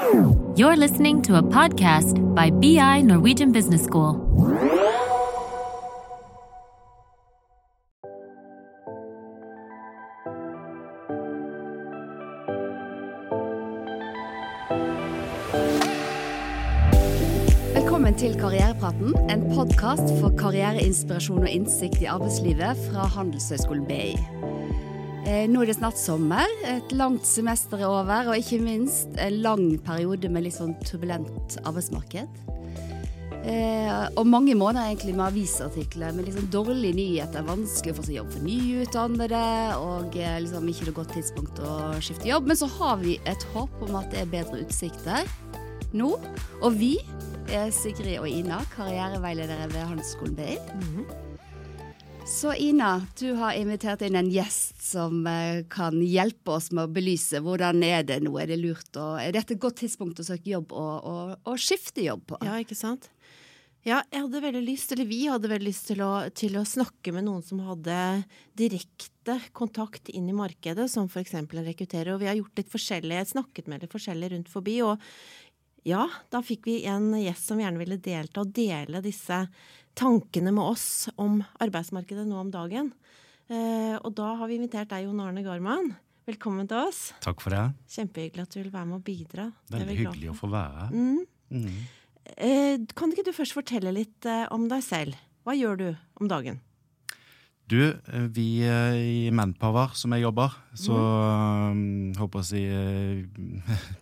You're listening to a podcast by BI Norwegian Business School. Velkommen til Karrierepraten, en podkast for karriereinspirasjon og innsikt i arbeidslivet fra Handelshøyskolen BI. Eh, Nå er det snart sommer, et langt semester er over, og ikke minst en lang periode med litt sånn turbulent arbeidsmarked. Eh, og mange måneder egentlig med avisartikler med liksom dårlige nyheter, vanskelig å få seg jobb for nyutdannede, og eh, liksom ikke noe godt tidspunkt å skifte jobb. Men så har vi et håp om at det er bedre utsikter nå. Og vi er Sigrid og Ina, karriereveiledere ved Handelsskolen BI. Så Ina, du har invitert inn en gjest som eh, kan hjelpe oss med å belyse hvordan er det nå. Er det lurt og er dette et godt tidspunkt å søke jobb og, og, og skifte jobb på? Ja, ikke sant? Ja, jeg hadde veldig lyst, eller vi hadde veldig lyst til å, til å snakke med noen som hadde direkte kontakt inn i markedet, som f.eks. en rekrutterer. Og vi har gjort litt forskjellig, snakket med litt forskjellig rundt forbi. Og ja, da fikk vi en gjest som gjerne ville delta og dele disse tankene med oss om arbeidsmarkedet nå om dagen. Eh, og da har vi invitert deg, Jon Arne Garman. Velkommen til oss. Takk for det. Kjempehyggelig at du vil være med og bidra. Det er Veldig hyggelig å få være her. Mm. Mm. Eh, kan ikke du først fortelle litt eh, om deg selv? Hva gjør du om dagen? Du, vi i Manpower, som jeg jobber, så eh, håper jeg å si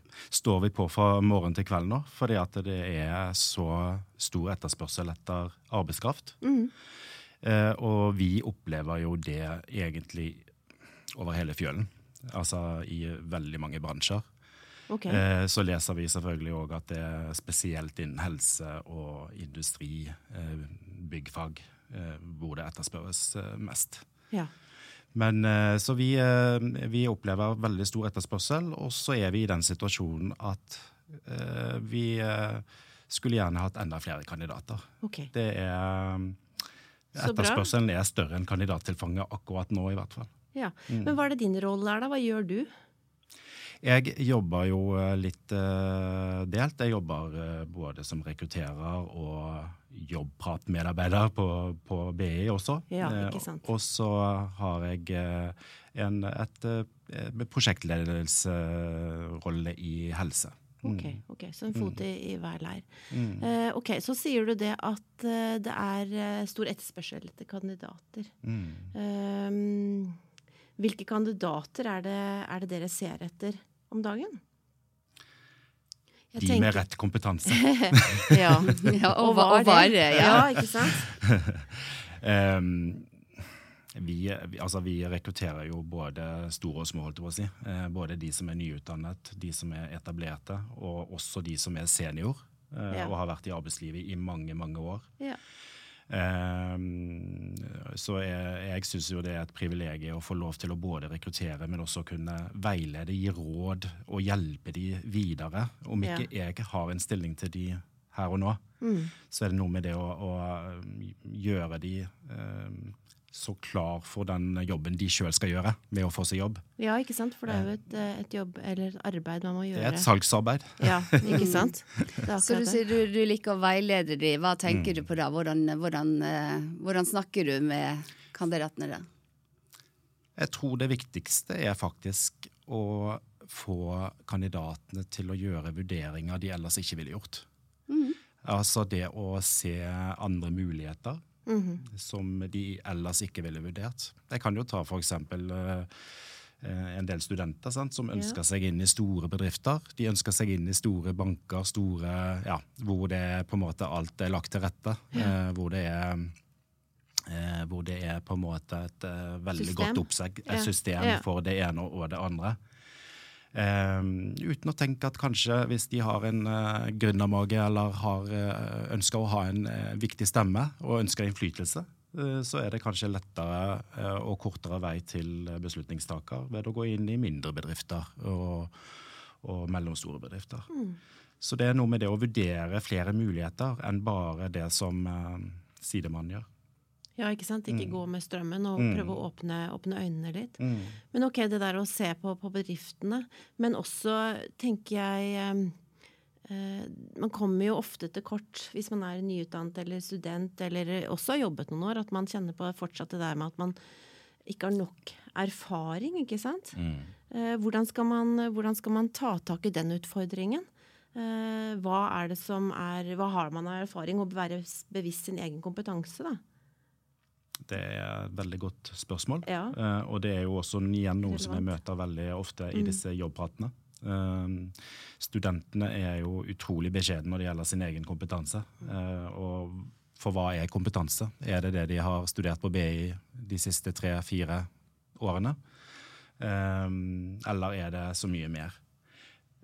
Står vi på fra morgen til kveld nå, fordi at det er så stor etterspørsel etter arbeidskraft. Mm. Eh, og vi opplever jo det egentlig over hele fjølen. Altså i veldig mange bransjer. Okay. Eh, Så leser vi selvfølgelig òg at det er spesielt innen helse og industri, eh, byggfag, eh, hvor det etterspørres eh, mest. Ja. Men eh, Så vi, eh, vi opplever veldig stor etterspørsel, og så er vi i den situasjonen at eh, vi skulle gjerne hatt enda flere kandidater. Okay. Det er Etterspørselen er større enn kandidattilfanget akkurat nå, i hvert fall. Ja. Mm. Men hva er det din rolle er, da? Hva gjør du? Jeg jobber jo eh, litt eh, delt. Jeg jobber eh, både som rekrutterer og jobbpratmedarbeider på, på BI også. Ja, ikke sant. Og så har jeg en et, prosjektledelsesrolle i helse. Ok, ok, Så en fot i, i hver leir. Mm. Uh, ok, Så sier du det at uh, det er stor etterspørsel etter kandidater. Mm. Uh, hvilke kandidater er det, er det dere ser etter om dagen? Jeg De tenker- med rett kompetanse. ja. Ja, og, Og hva og det? Ja, Ja. ikke sant? um, vi, vi, altså vi rekrutterer jo både store og små, holdt jeg på å si. Eh, både de som er nyutdannet, de som er etablerte, og også de som er senior eh, Ja. og har vært i arbeidslivet i mange, mange år. Ja. Ehm, så jeg, jeg syns jo det er et privilegium å få lov til å både rekruttere, men også kunne veilede, gi råd og hjelpe de videre. Om Ja. ikke jeg har en stilling til de her og nå, Mm. så er det noe med det å, å gjøre de eh, så klar for den jobben de sjøl skal gjøre med å få seg jobb. ja, ikke sant? For det er jo et, eh, et jobb eller et arbeid man må gjøre. Det er et salgsarbeid. Ja, ikke sant? Så du sier du, du liker å veilede de. Hva Mm. tenker du på da? Hvordan, hvordan, eh, hvordan snakker du med kandidatene da? Jeg tror det viktigste er faktisk å få kandidatene til å gjøre vurderinger de ellers ikke ville gjort. Altså det å se andre muligheter Mhm. som de ellers ikke ville vurdert. Jeg kan jo ta eksempel eh, eh, en del studenter sant, som ønsker seg inn i store bedrifter. De ønsker seg inn i store banker, store, ja, hvor det på en måte alt er lagt til rette. eh, hvor det er eh, hvor det er på en måte et veldig System. godt oppsegg, et Ja. system Ja. for det ene og det andre. Eh, uten å tenke at kanskje hvis de har en uh, gründermage eller har, eh, ønsker å ha en viktig stemme og ønsker innflytelse, så er det kanskje lettere og kortere vei til beslutningstaker ved å gå inn i mindre bedrifter og, og mellomstore bedrifter. Så det er noe med det å vurdere flere muligheter enn bare det som sidemann gjør. Ja, ikke sant? Ikke gå med strømmen og Mm. prøve å åpne, åpne øynene litt. Mm. Men ok, det der å se på, på bedriftene, men også tenker jeg eh, Man kommer jo ofte til kort hvis man er nyutdannet eller student eller også har jobbet noen år, at man kjenner på fortsatt det der med at man ikke har nok erfaring, ikke sant. Eh, hvordan, skal man, hvordan skal man ta tak i den utfordringen? Eh, hva er det som er Hva har man av erfaring, og være bevisst sin egen kompetanse, da? Det er et veldig godt spørsmål. Ja. Uh, og det er jo også igjen noe som jeg møter veldig ofte Mm. i disse jobbpratene. Uh, studentene er jo utrolig beskjedne når det gjelder sin egen kompetanse. Uh, og for hva er kompetanse? Er det det de har studert på BI de siste tre-fire årene? Eller er det så mye mer?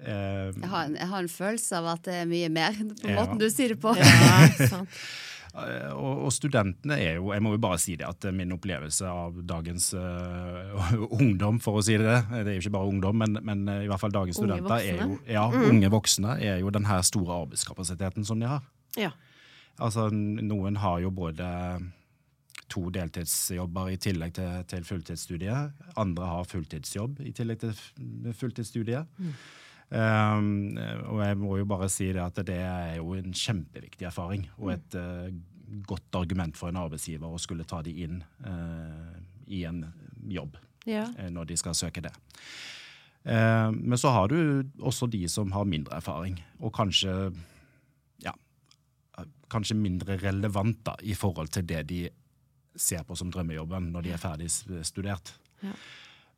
Jeg har, en, jeg har en følelse av at det er mye mer, på Ja. måten du sier det på. Ja, sant. Eh, Og, og studentene er jo Jeg må jo bare si det at min opplevelse av dagens uh, ungdom, for å si det Det er jo ikke bare ungdom, men, men eh, i hvert fall dagens Unge studenter er jo ja, Mm. Unge voksne er jo den her store arbeidskapasiteten som de har. Ja. Altså, noen har jo både to deltidsjobber i tillegg til, til fulltidsstudiet. Andre har fulltidsjobb i tillegg til fulltidsstudiet. fulltidsstudiet. Um, og jeg må jo bare si det at det er jo en kjempeviktig erfaring, og et uh, godt argument for en arbeidsgiver å skulle ta de inn uh, i en jobb ja. uh, når de skal søke det. Eh, men så har du også de som har mindre erfaring, og kanskje ja, kanskje mindre relevant da, i forhold til det de ser på som drømmejobben når de er ferdig studert. Ja.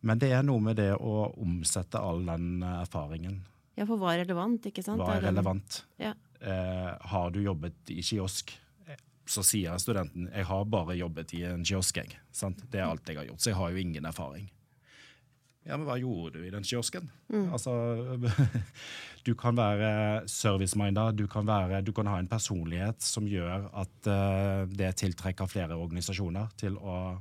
Men det er noe med det å omsette all den eh, erfaringen. ja, for hva er relevant, ikke sant? Hva er relevant? Ja. Eh, har du jobbet i kiosk? Eh, Så sier studenten jeg har bare jobbet i en kiosk. Jeg, sant? Det er alt jeg har gjort, så jeg har jo ingen erfaring. Ja, men hva gjorde du i den kiosken? Altså, du kan være service-minda, du, kan du kan ha en personlighet som gjør at eh, det tiltrekker flere organisasjoner til å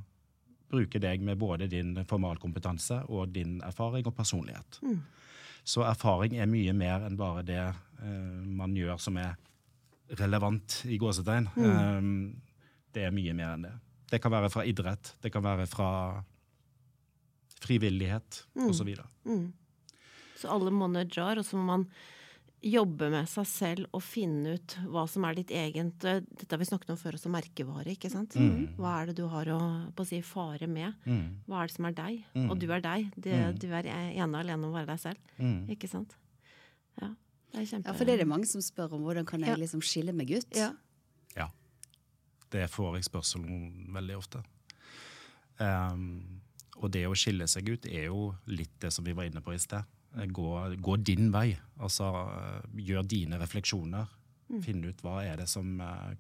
bruke deg med både din formalkompetanse og din erfaring og personlighet. Så erfaring er mye mer enn bare det eh, man gjør som er relevant i gåsetegn. Eh, det er mye mer enn det. Det kan være fra idrett, det kan være fra frivillighet osv. Mm. Så alle monner drar, og så må man jobbe med seg selv og finne ut hva som er ditt egent eh, Dette har vi snakket om før også, merkevare, ikke sant? Hva er det du har å, på å si, fare med? Mm. Hva er det som er deg? Og du er deg. Det, Du er ene og alene om å være deg selv. Mm. Ikke sant? Ja. Det er kjempe... Ja, for det er det mange som spør om hvordan kan jeg Ja. liksom skille meg ut. Ja. Ja. Det får jeg spørsmål om veldig ofte. Um, og det å skille seg ut er jo litt det som vi var inne på i sted. Gå, gå din vei. Altså gjør dine refleksjoner. Finn ut hva er det som eh,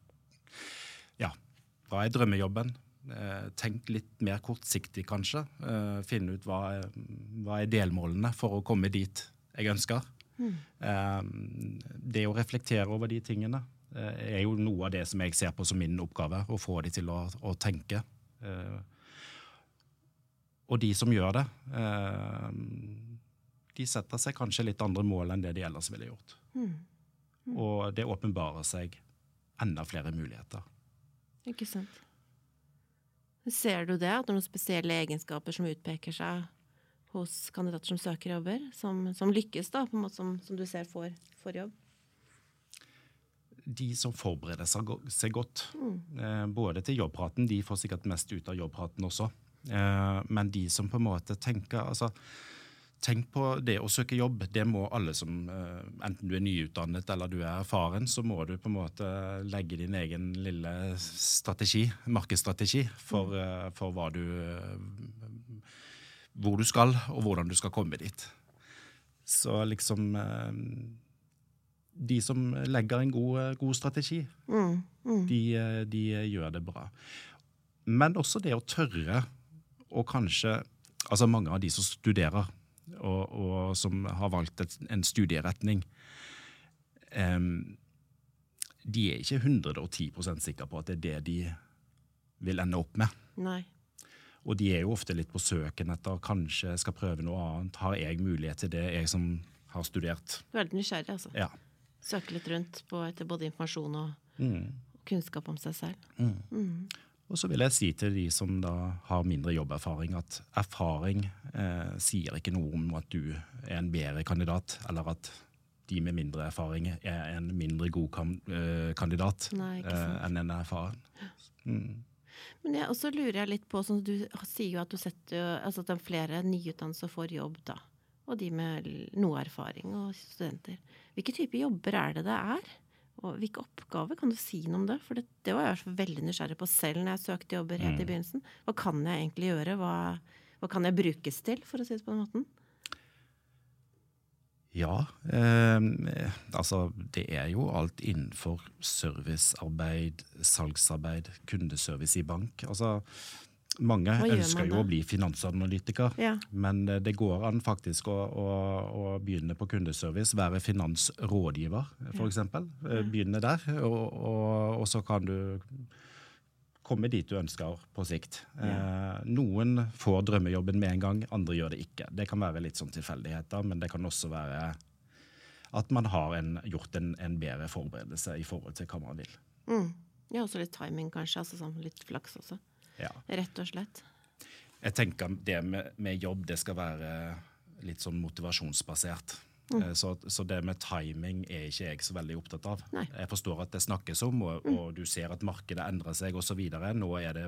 Ja, hva er drømmejobben? Eh, Tenk litt mer kortsiktig, kanskje. Eh, Finn ut hva hva er delmålene for å komme dit jeg ønsker. Mm. Det å reflektere over de tingene er jo noe av det som jeg ser på som min oppgave. Å få de til å, å tenke. Og de som gjør det, de setter seg kanskje litt andre mål enn det de ellers ville gjort. Og det åpenbarer seg enda flere muligheter. Ikke sant. Ser du det? At det er noen spesielle egenskaper som utpeker seg hos kandidater som søker jobber? Som, som lykkes, da, på en måte som, som du ser får, får jobb? de som forbereder seg, seg godt, mm. både til jobbpraten, de får sikkert mest ut av jobbpraten også, eh, men de som på en måte tenker altså, Tenk på det å søke jobb. Det må alle som, eh, enten du er nyutdannet eller du er erfaren, så må du på en måte legge din egen lille strategi, markedsstrategi, for, eh, for hva du eh, Hvor du skal, og hvordan du skal komme dit. Så liksom de som legger en god, god strategi, De, de gjør det bra. Men også det å tørre å kanskje Altså mange av de som studerer, og, og som har valgt et, en studieretning, um, de er ikke 110% sikre på at det er det de vil ende opp med. Nei. Og de er jo ofte litt på søken etter kanskje skal prøve noe annet. Har jeg mulighet til det, jeg som har studert? Veldig nysgjerrig, altså. Ja. Søke litt rundt på, etter både informasjon og Mm. kunnskap om seg selv. Og så vil jeg si til de som da har mindre jobberfaring, at erfaring eh, sier ikke noe om at du er en bedre kandidat, eller at de med mindre erfaring er en mindre god kan, eh, kandidat Nei, eh, enn en erfaren. Mm. Men jeg, også lurer jeg litt på, sånn, Du sier jo at du setter jo, altså at det er flere nyutdannede får jobb da. Og de med noe erfaring og studenter. Hvilke typer jobber er det det er? Og hvilke oppgaver? Kan du si noe om det? For det, det var jeg så veldig nysgjerrig på selv når jeg søkte jobber helt i begynnelsen. Hva kan jeg egentlig gjøre? Hva, hva kan jeg brukes til, for å si det på den måten? Ja, eh, altså det er jo alt innenfor servicearbeid, salgsarbeid, kundeservice i bank. Altså mange ønsker jo å bli finansanalytiker, Ja. men eh, det går an faktisk å, å, å begynne på kundeservice, være finansrådgiver f.eks. Begynne der, og, og, og så kan du komme dit du ønsker på sikt. Eh, noen får drømmejobben med en gang, andre gjør det ikke. Det kan være litt sånn tilfeldigheter, men det kan også være at man har en, gjort en, en bedre forberedelse i forhold til hva man vil. Mm. Ja, også litt timing, kanskje. Altså sånn litt flaks også. Ja. Rett og slett. Jeg tenker det med, med jobb, det skal være litt sånn motivasjonsbasert. Mm. Eh, Så, så det med timing er ikke jeg så veldig opptatt av. Nei. Jeg forstår at det snakkes om, og, og du ser at markedet endrer seg osv. Nå er det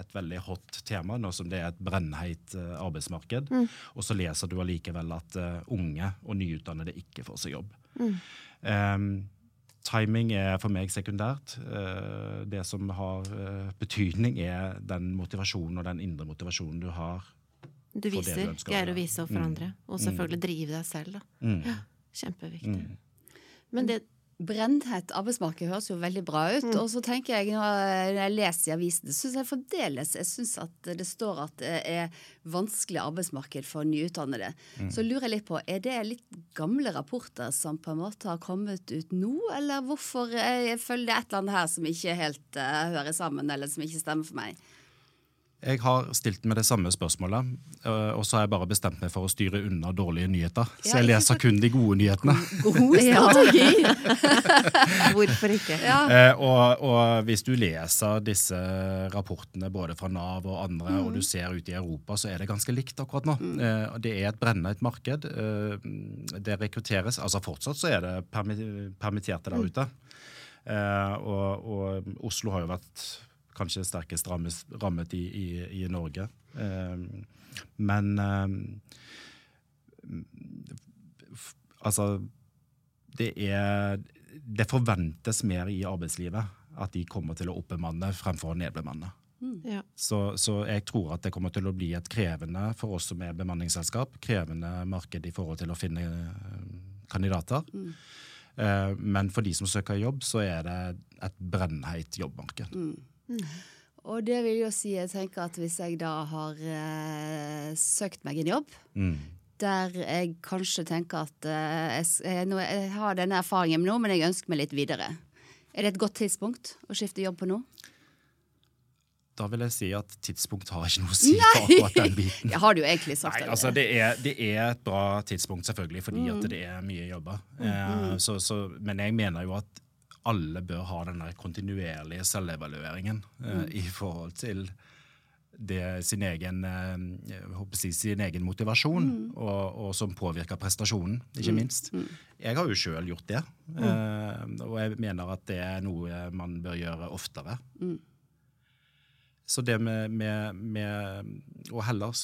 et veldig hot tema, nå som det er et brennheit arbeidsmarked. arbeidsmarked. Og så leser du allikevel at eh, unge og nyutdannede ikke får seg jobb. Em, timing er for meg sekundært. Eh, det som har eh, betydning, er den motivasjonen og den indre motivasjonen du har. Du For det du greier å vise opp for Mm. andre. Og selvfølgelig drive deg selv, da. Mm. Kjempeviktig. Mm. Men det Brennhett arbeidsmarked høres jo veldig bra ut. Mm. Og så tenker jeg når jeg leser i avisene, syns jeg fremdeles jeg synes at det står at det er vanskelig arbeidsmarked for nyutdannede. Mm. Så lurer jeg litt på, er det litt gamle rapporter som på en måte har kommet ut nå, eller hvorfor jeg føler det et eller annet her som ikke helt uh, hører sammen, eller som ikke stemmer for meg? Jeg har stilt meg det samme spørsmålet, øh, og så har jeg bare bestemt meg for å styre unna dårlige nyheter. Så jeg leser kun de gode nyhetene. God strategi! Hvorfor ikke? Ja. Eh, og, og hvis du leser disse rapportene både fra Nav og andre, og Mm. du ser ut i Europa, så er det ganske likt akkurat nå. Mm. det er et brennende marked. Eh, det rekrutteres. Altså fortsatt så er det permitterte Mm. der ute. Eh, og, og Oslo har jo vært kanskje sterkest rammes, rammet i, i, i Norge. Eh, men eh, altså det er Det forventes mer i arbeidslivet at de kommer til å oppbemanne fremfor å nedbemanne. Ja. Så, så jeg tror at det kommer til å bli et krevende for oss som er bemanningsselskap, krevende marked i forhold til å finne kandidater. kandidater. Eh, Men for de som søker jobb, så er det et brennheit jobbmarked. Og det vil jo si, jeg tenker at hvis jeg da har eh, søkt meg en jobb, Mm. der jeg kanskje tenker at eh, jeg, jeg, nå, jeg har denne erfaringen nå, men jeg ønsker meg litt videre. Er det et godt tidspunkt å skifte jobb på nå? Da vil jeg si at tidspunkt har ikke noe å si for akkurat den biten. Jeg har det jo egentlig sagt. Nei, altså det er, det er et bra tidspunkt, selvfølgelig, fordi at det er mye jobber. Eh, så, så, men jeg mener jo at alle bør ha den kontinuerlige selvevalueringen mm. i forhold til det, sin, egen, eh, si, sin egen motivasjon, og, og som påvirker prestasjonen, ikke minst. Jeg har jo sjøl gjort det, mm. og jeg mener at det er noe man bør gjøre oftere. Så det med, med, med å heller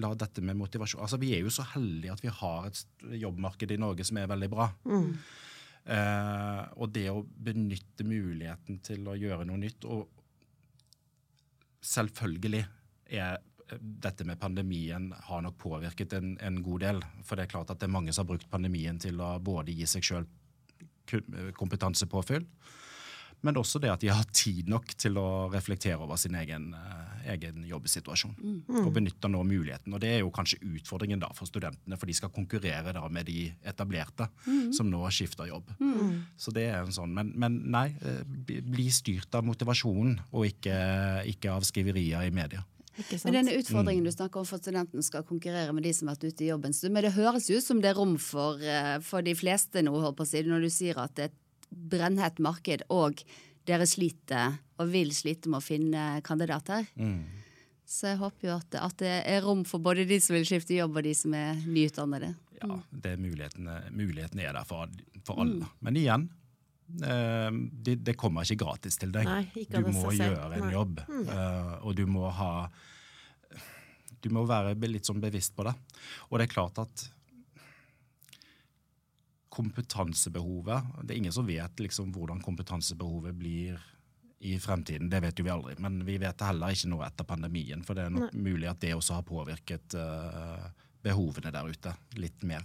la dette med motivasjon Altså, Vi er jo så heldige at vi har et jobbmarked i Norge som er veldig bra. Eh, og det å benytte muligheten til å gjøre noe nytt Og selvfølgelig er eh, dette med pandemien har nok påvirket en, en god del. For det er klart at det er mange som har brukt pandemien til å både gi seg sjøl kompetansepåfyll, men også det at de har tid nok til å reflektere over sin egen, eh, egen jobbsituasjon. Og benytter nå muligheten. Og det er jo kanskje utfordringen da for studentene, for de skal konkurrere da med de etablerte som nå skifter jobb. Så det er en sånn, Men, men nei, eh, bli- styrt av motivasjonen, og ikke, ikke av skriverier i media. Men denne utfordringen du snakker om for at studentene skal konkurrere med de som har vært ute i jobben, så- men det høres jo ut som det er rom for, eh, for de fleste nå, når du sier at det er et brennhett marked, og dere sliter og vil slite med å finne kandidater. Så jeg håper jo at, at det er rom for både de som vil skifte jobb, og de som er nyutdannede. ja, det er mulighetene, mulighetene er der for, for alle. Men igjen, eh, det, det kommer ikke gratis til deg. Nei, du må gjøre en Nei. jobb, eh, og du må ha Du må være litt sånn bevisst på det. Og det er klart at kompetansebehovet Det er ingen som vet liksom hvordan kompetansebehovet blir i fremtiden. Det vet jo vi aldri. Men vi vet det heller ikke nå etter pandemien. For det er nok mulig at det også har påvirket uh, behovene der ute litt mer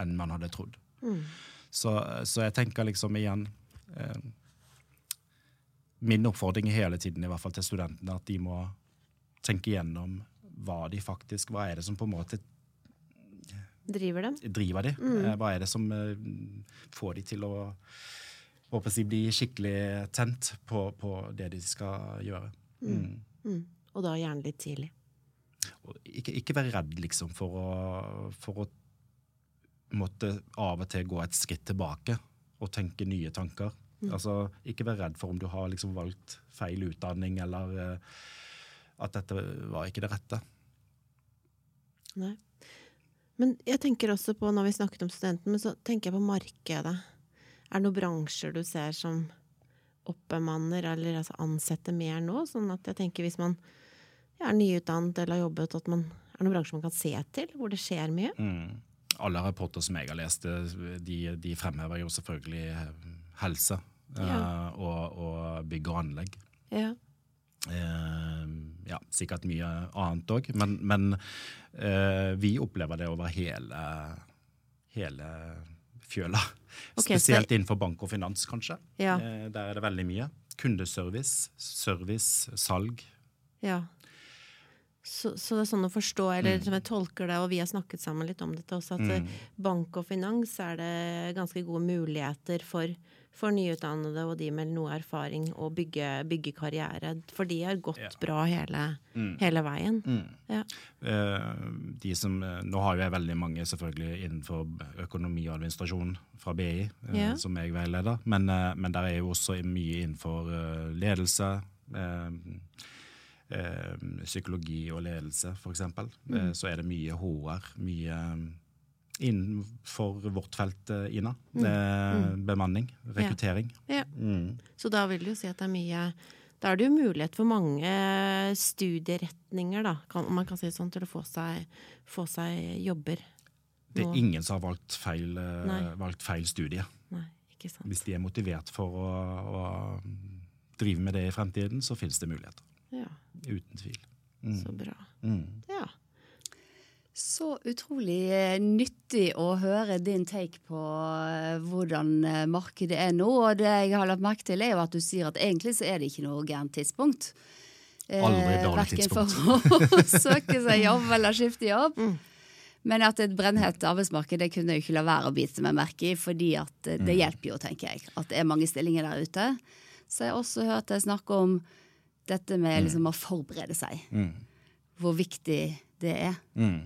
enn man hadde trodd. Så, så jeg tenker liksom igjen uh, Min oppfordring hele tiden i hvert fall til studentene at de må tenke gjennom hva de faktisk Hva er det som på en måte Driver dem? driver de? Mm. Hva er det som eh, får de til å å bli skikkelig tent på, på det de skal gjøre? Mm. Mm. Og da gjerne litt tidlig. Ikke, ikke være redd liksom for å, for å måtte av og til gå et skritt tilbake og tenke nye tanker. Altså, ikke være redd for om du har liksom valgt feil utdanning, eller eh, at dette var ikke det rette. Nei. Men jeg tenker også på, når vi snakket om studenten, men så tenker jeg på markedet. Er det noen bransjer du ser som oppbemanner eller altså ansetter mer nå? Sånn at jeg tenker hvis man er nyutdannet eller har jobbet, at man er noen bransjer man kan se til, hvor det skjer mye? Mm. Alle rapporter som jeg har lest, de, de fremhever jo selvfølgelig helse eh, Ja. og, og bygg og anlegg. Ja. Eh, ja, sikkert mye annet òg, men, men eh, vi opplever det over hele, hele fjøla. Ok, så Spesielt innenfor bank og finans, kanskje. Ja. Eh, der er det veldig mye. Kundeservice, service, salg. ja. Så, så det er sånn å forstå, eller som jeg tolker det, og vi har snakket sammen litt om dette også, at mm. bank og finans er det ganske gode muligheter for, for nyutdannede og de med noe erfaring å bygge, bygge karriere. For de har gått Ja. bra hele, hele veien. Ja. Eh, de som, eh, nå har jo jeg veldig mange selvfølgelig innenfor økonomi og administrasjon fra BI, eh, Ja. som jeg veileder, men, men der er jo også mye innenfor ledelse, psykologi og ledelse eksempel. Eh, så er det mye HR, mye innenfor vårt felt, eh, Ina. Eh, Bemanning, rekruttering. Ja. Mm. Så da vil du si at det er mye Da er det jo mulighet for mange studieretninger, da, kan, om man kan si det sånn, til å få seg, få seg jobber. Det er ingen som har valgt feil, eh, valgt feil studie. Nei, ikke sant. Hvis de er motivert for å, å drive med det i fremtiden, så finnes det muligheter. Ja, Uten tvil. så bra. Mm. Ja. Så utrolig eh, nyttig å høre din take på eh, hvordan eh, markedet er nå. Og det jeg har lagt merke til, er jo at du sier at egentlig så er det ikke noe gærent tidspunkt. Aldri dårlig Verken for å søke seg jobb eller skifte jobb. Mm. Men at et brennhett arbeidsmarked det kunne jeg ikke la være å bite meg merke i, fordi at eh, Mm. det hjelper jo, tenker jeg. At det er mange stillinger der ute. Så jeg har også hørt deg snakke om dette med liksom å forberede seg. Mm. Hvor viktig det er. Mm.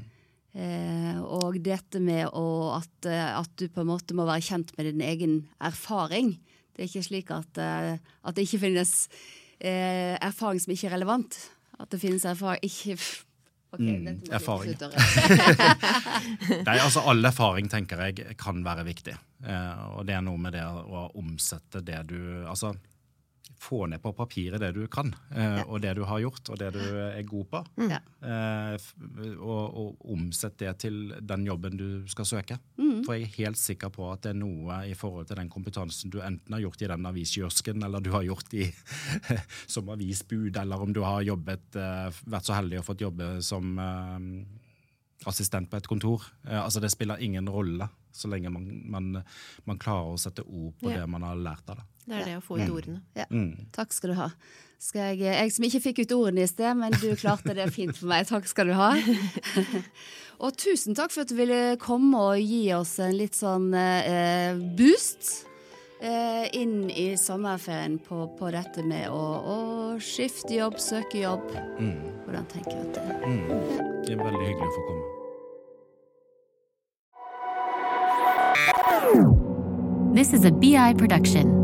Eh, og dette med å, at, eh, at du på en måte må være kjent med din egen erfaring. Det er ikke slik at, eh, at det ikke finnes eh, erfaring som ikke er relevant. At det finnes erfaring ikke okay, Mm, erfaring. Nei, altså All erfaring tenker jeg kan være viktig. Eh, og det er noe med det å omsette det du Altså få ned på papiret det du kan, eh, og det du har gjort, og det du er god på. Ja. Eh, og, og omsett det til den jobben du skal søke. Mm. For jeg er helt sikker på at det er noe i forhold til den kompetansen du enten har gjort i den aviskiosken, eller du har gjort i, som avisbud, eller om du har jobbet, eh, vært så heldig og fått jobbe som eh, assistent på et kontor. Eh, altså Det spiller ingen rolle så lenge man, man, man klarer å sette ord på Ja. det man har lært av det. Det er det å få ut ordene. Ja. Mm. Takk skal du ha. Skal jeg, jeg som ikke fikk ut ordene i sted, men du klarte det fint for meg. Takk skal du ha. og tusen takk for at du ville komme og gi oss en litt sånn eh, boost eh, inn i sommerferien på, på dette med å, å skifte jobb, søke jobb. Hvordan tenker du at det er? Mm. Det er veldig hyggelig å få komme. This is a BI production.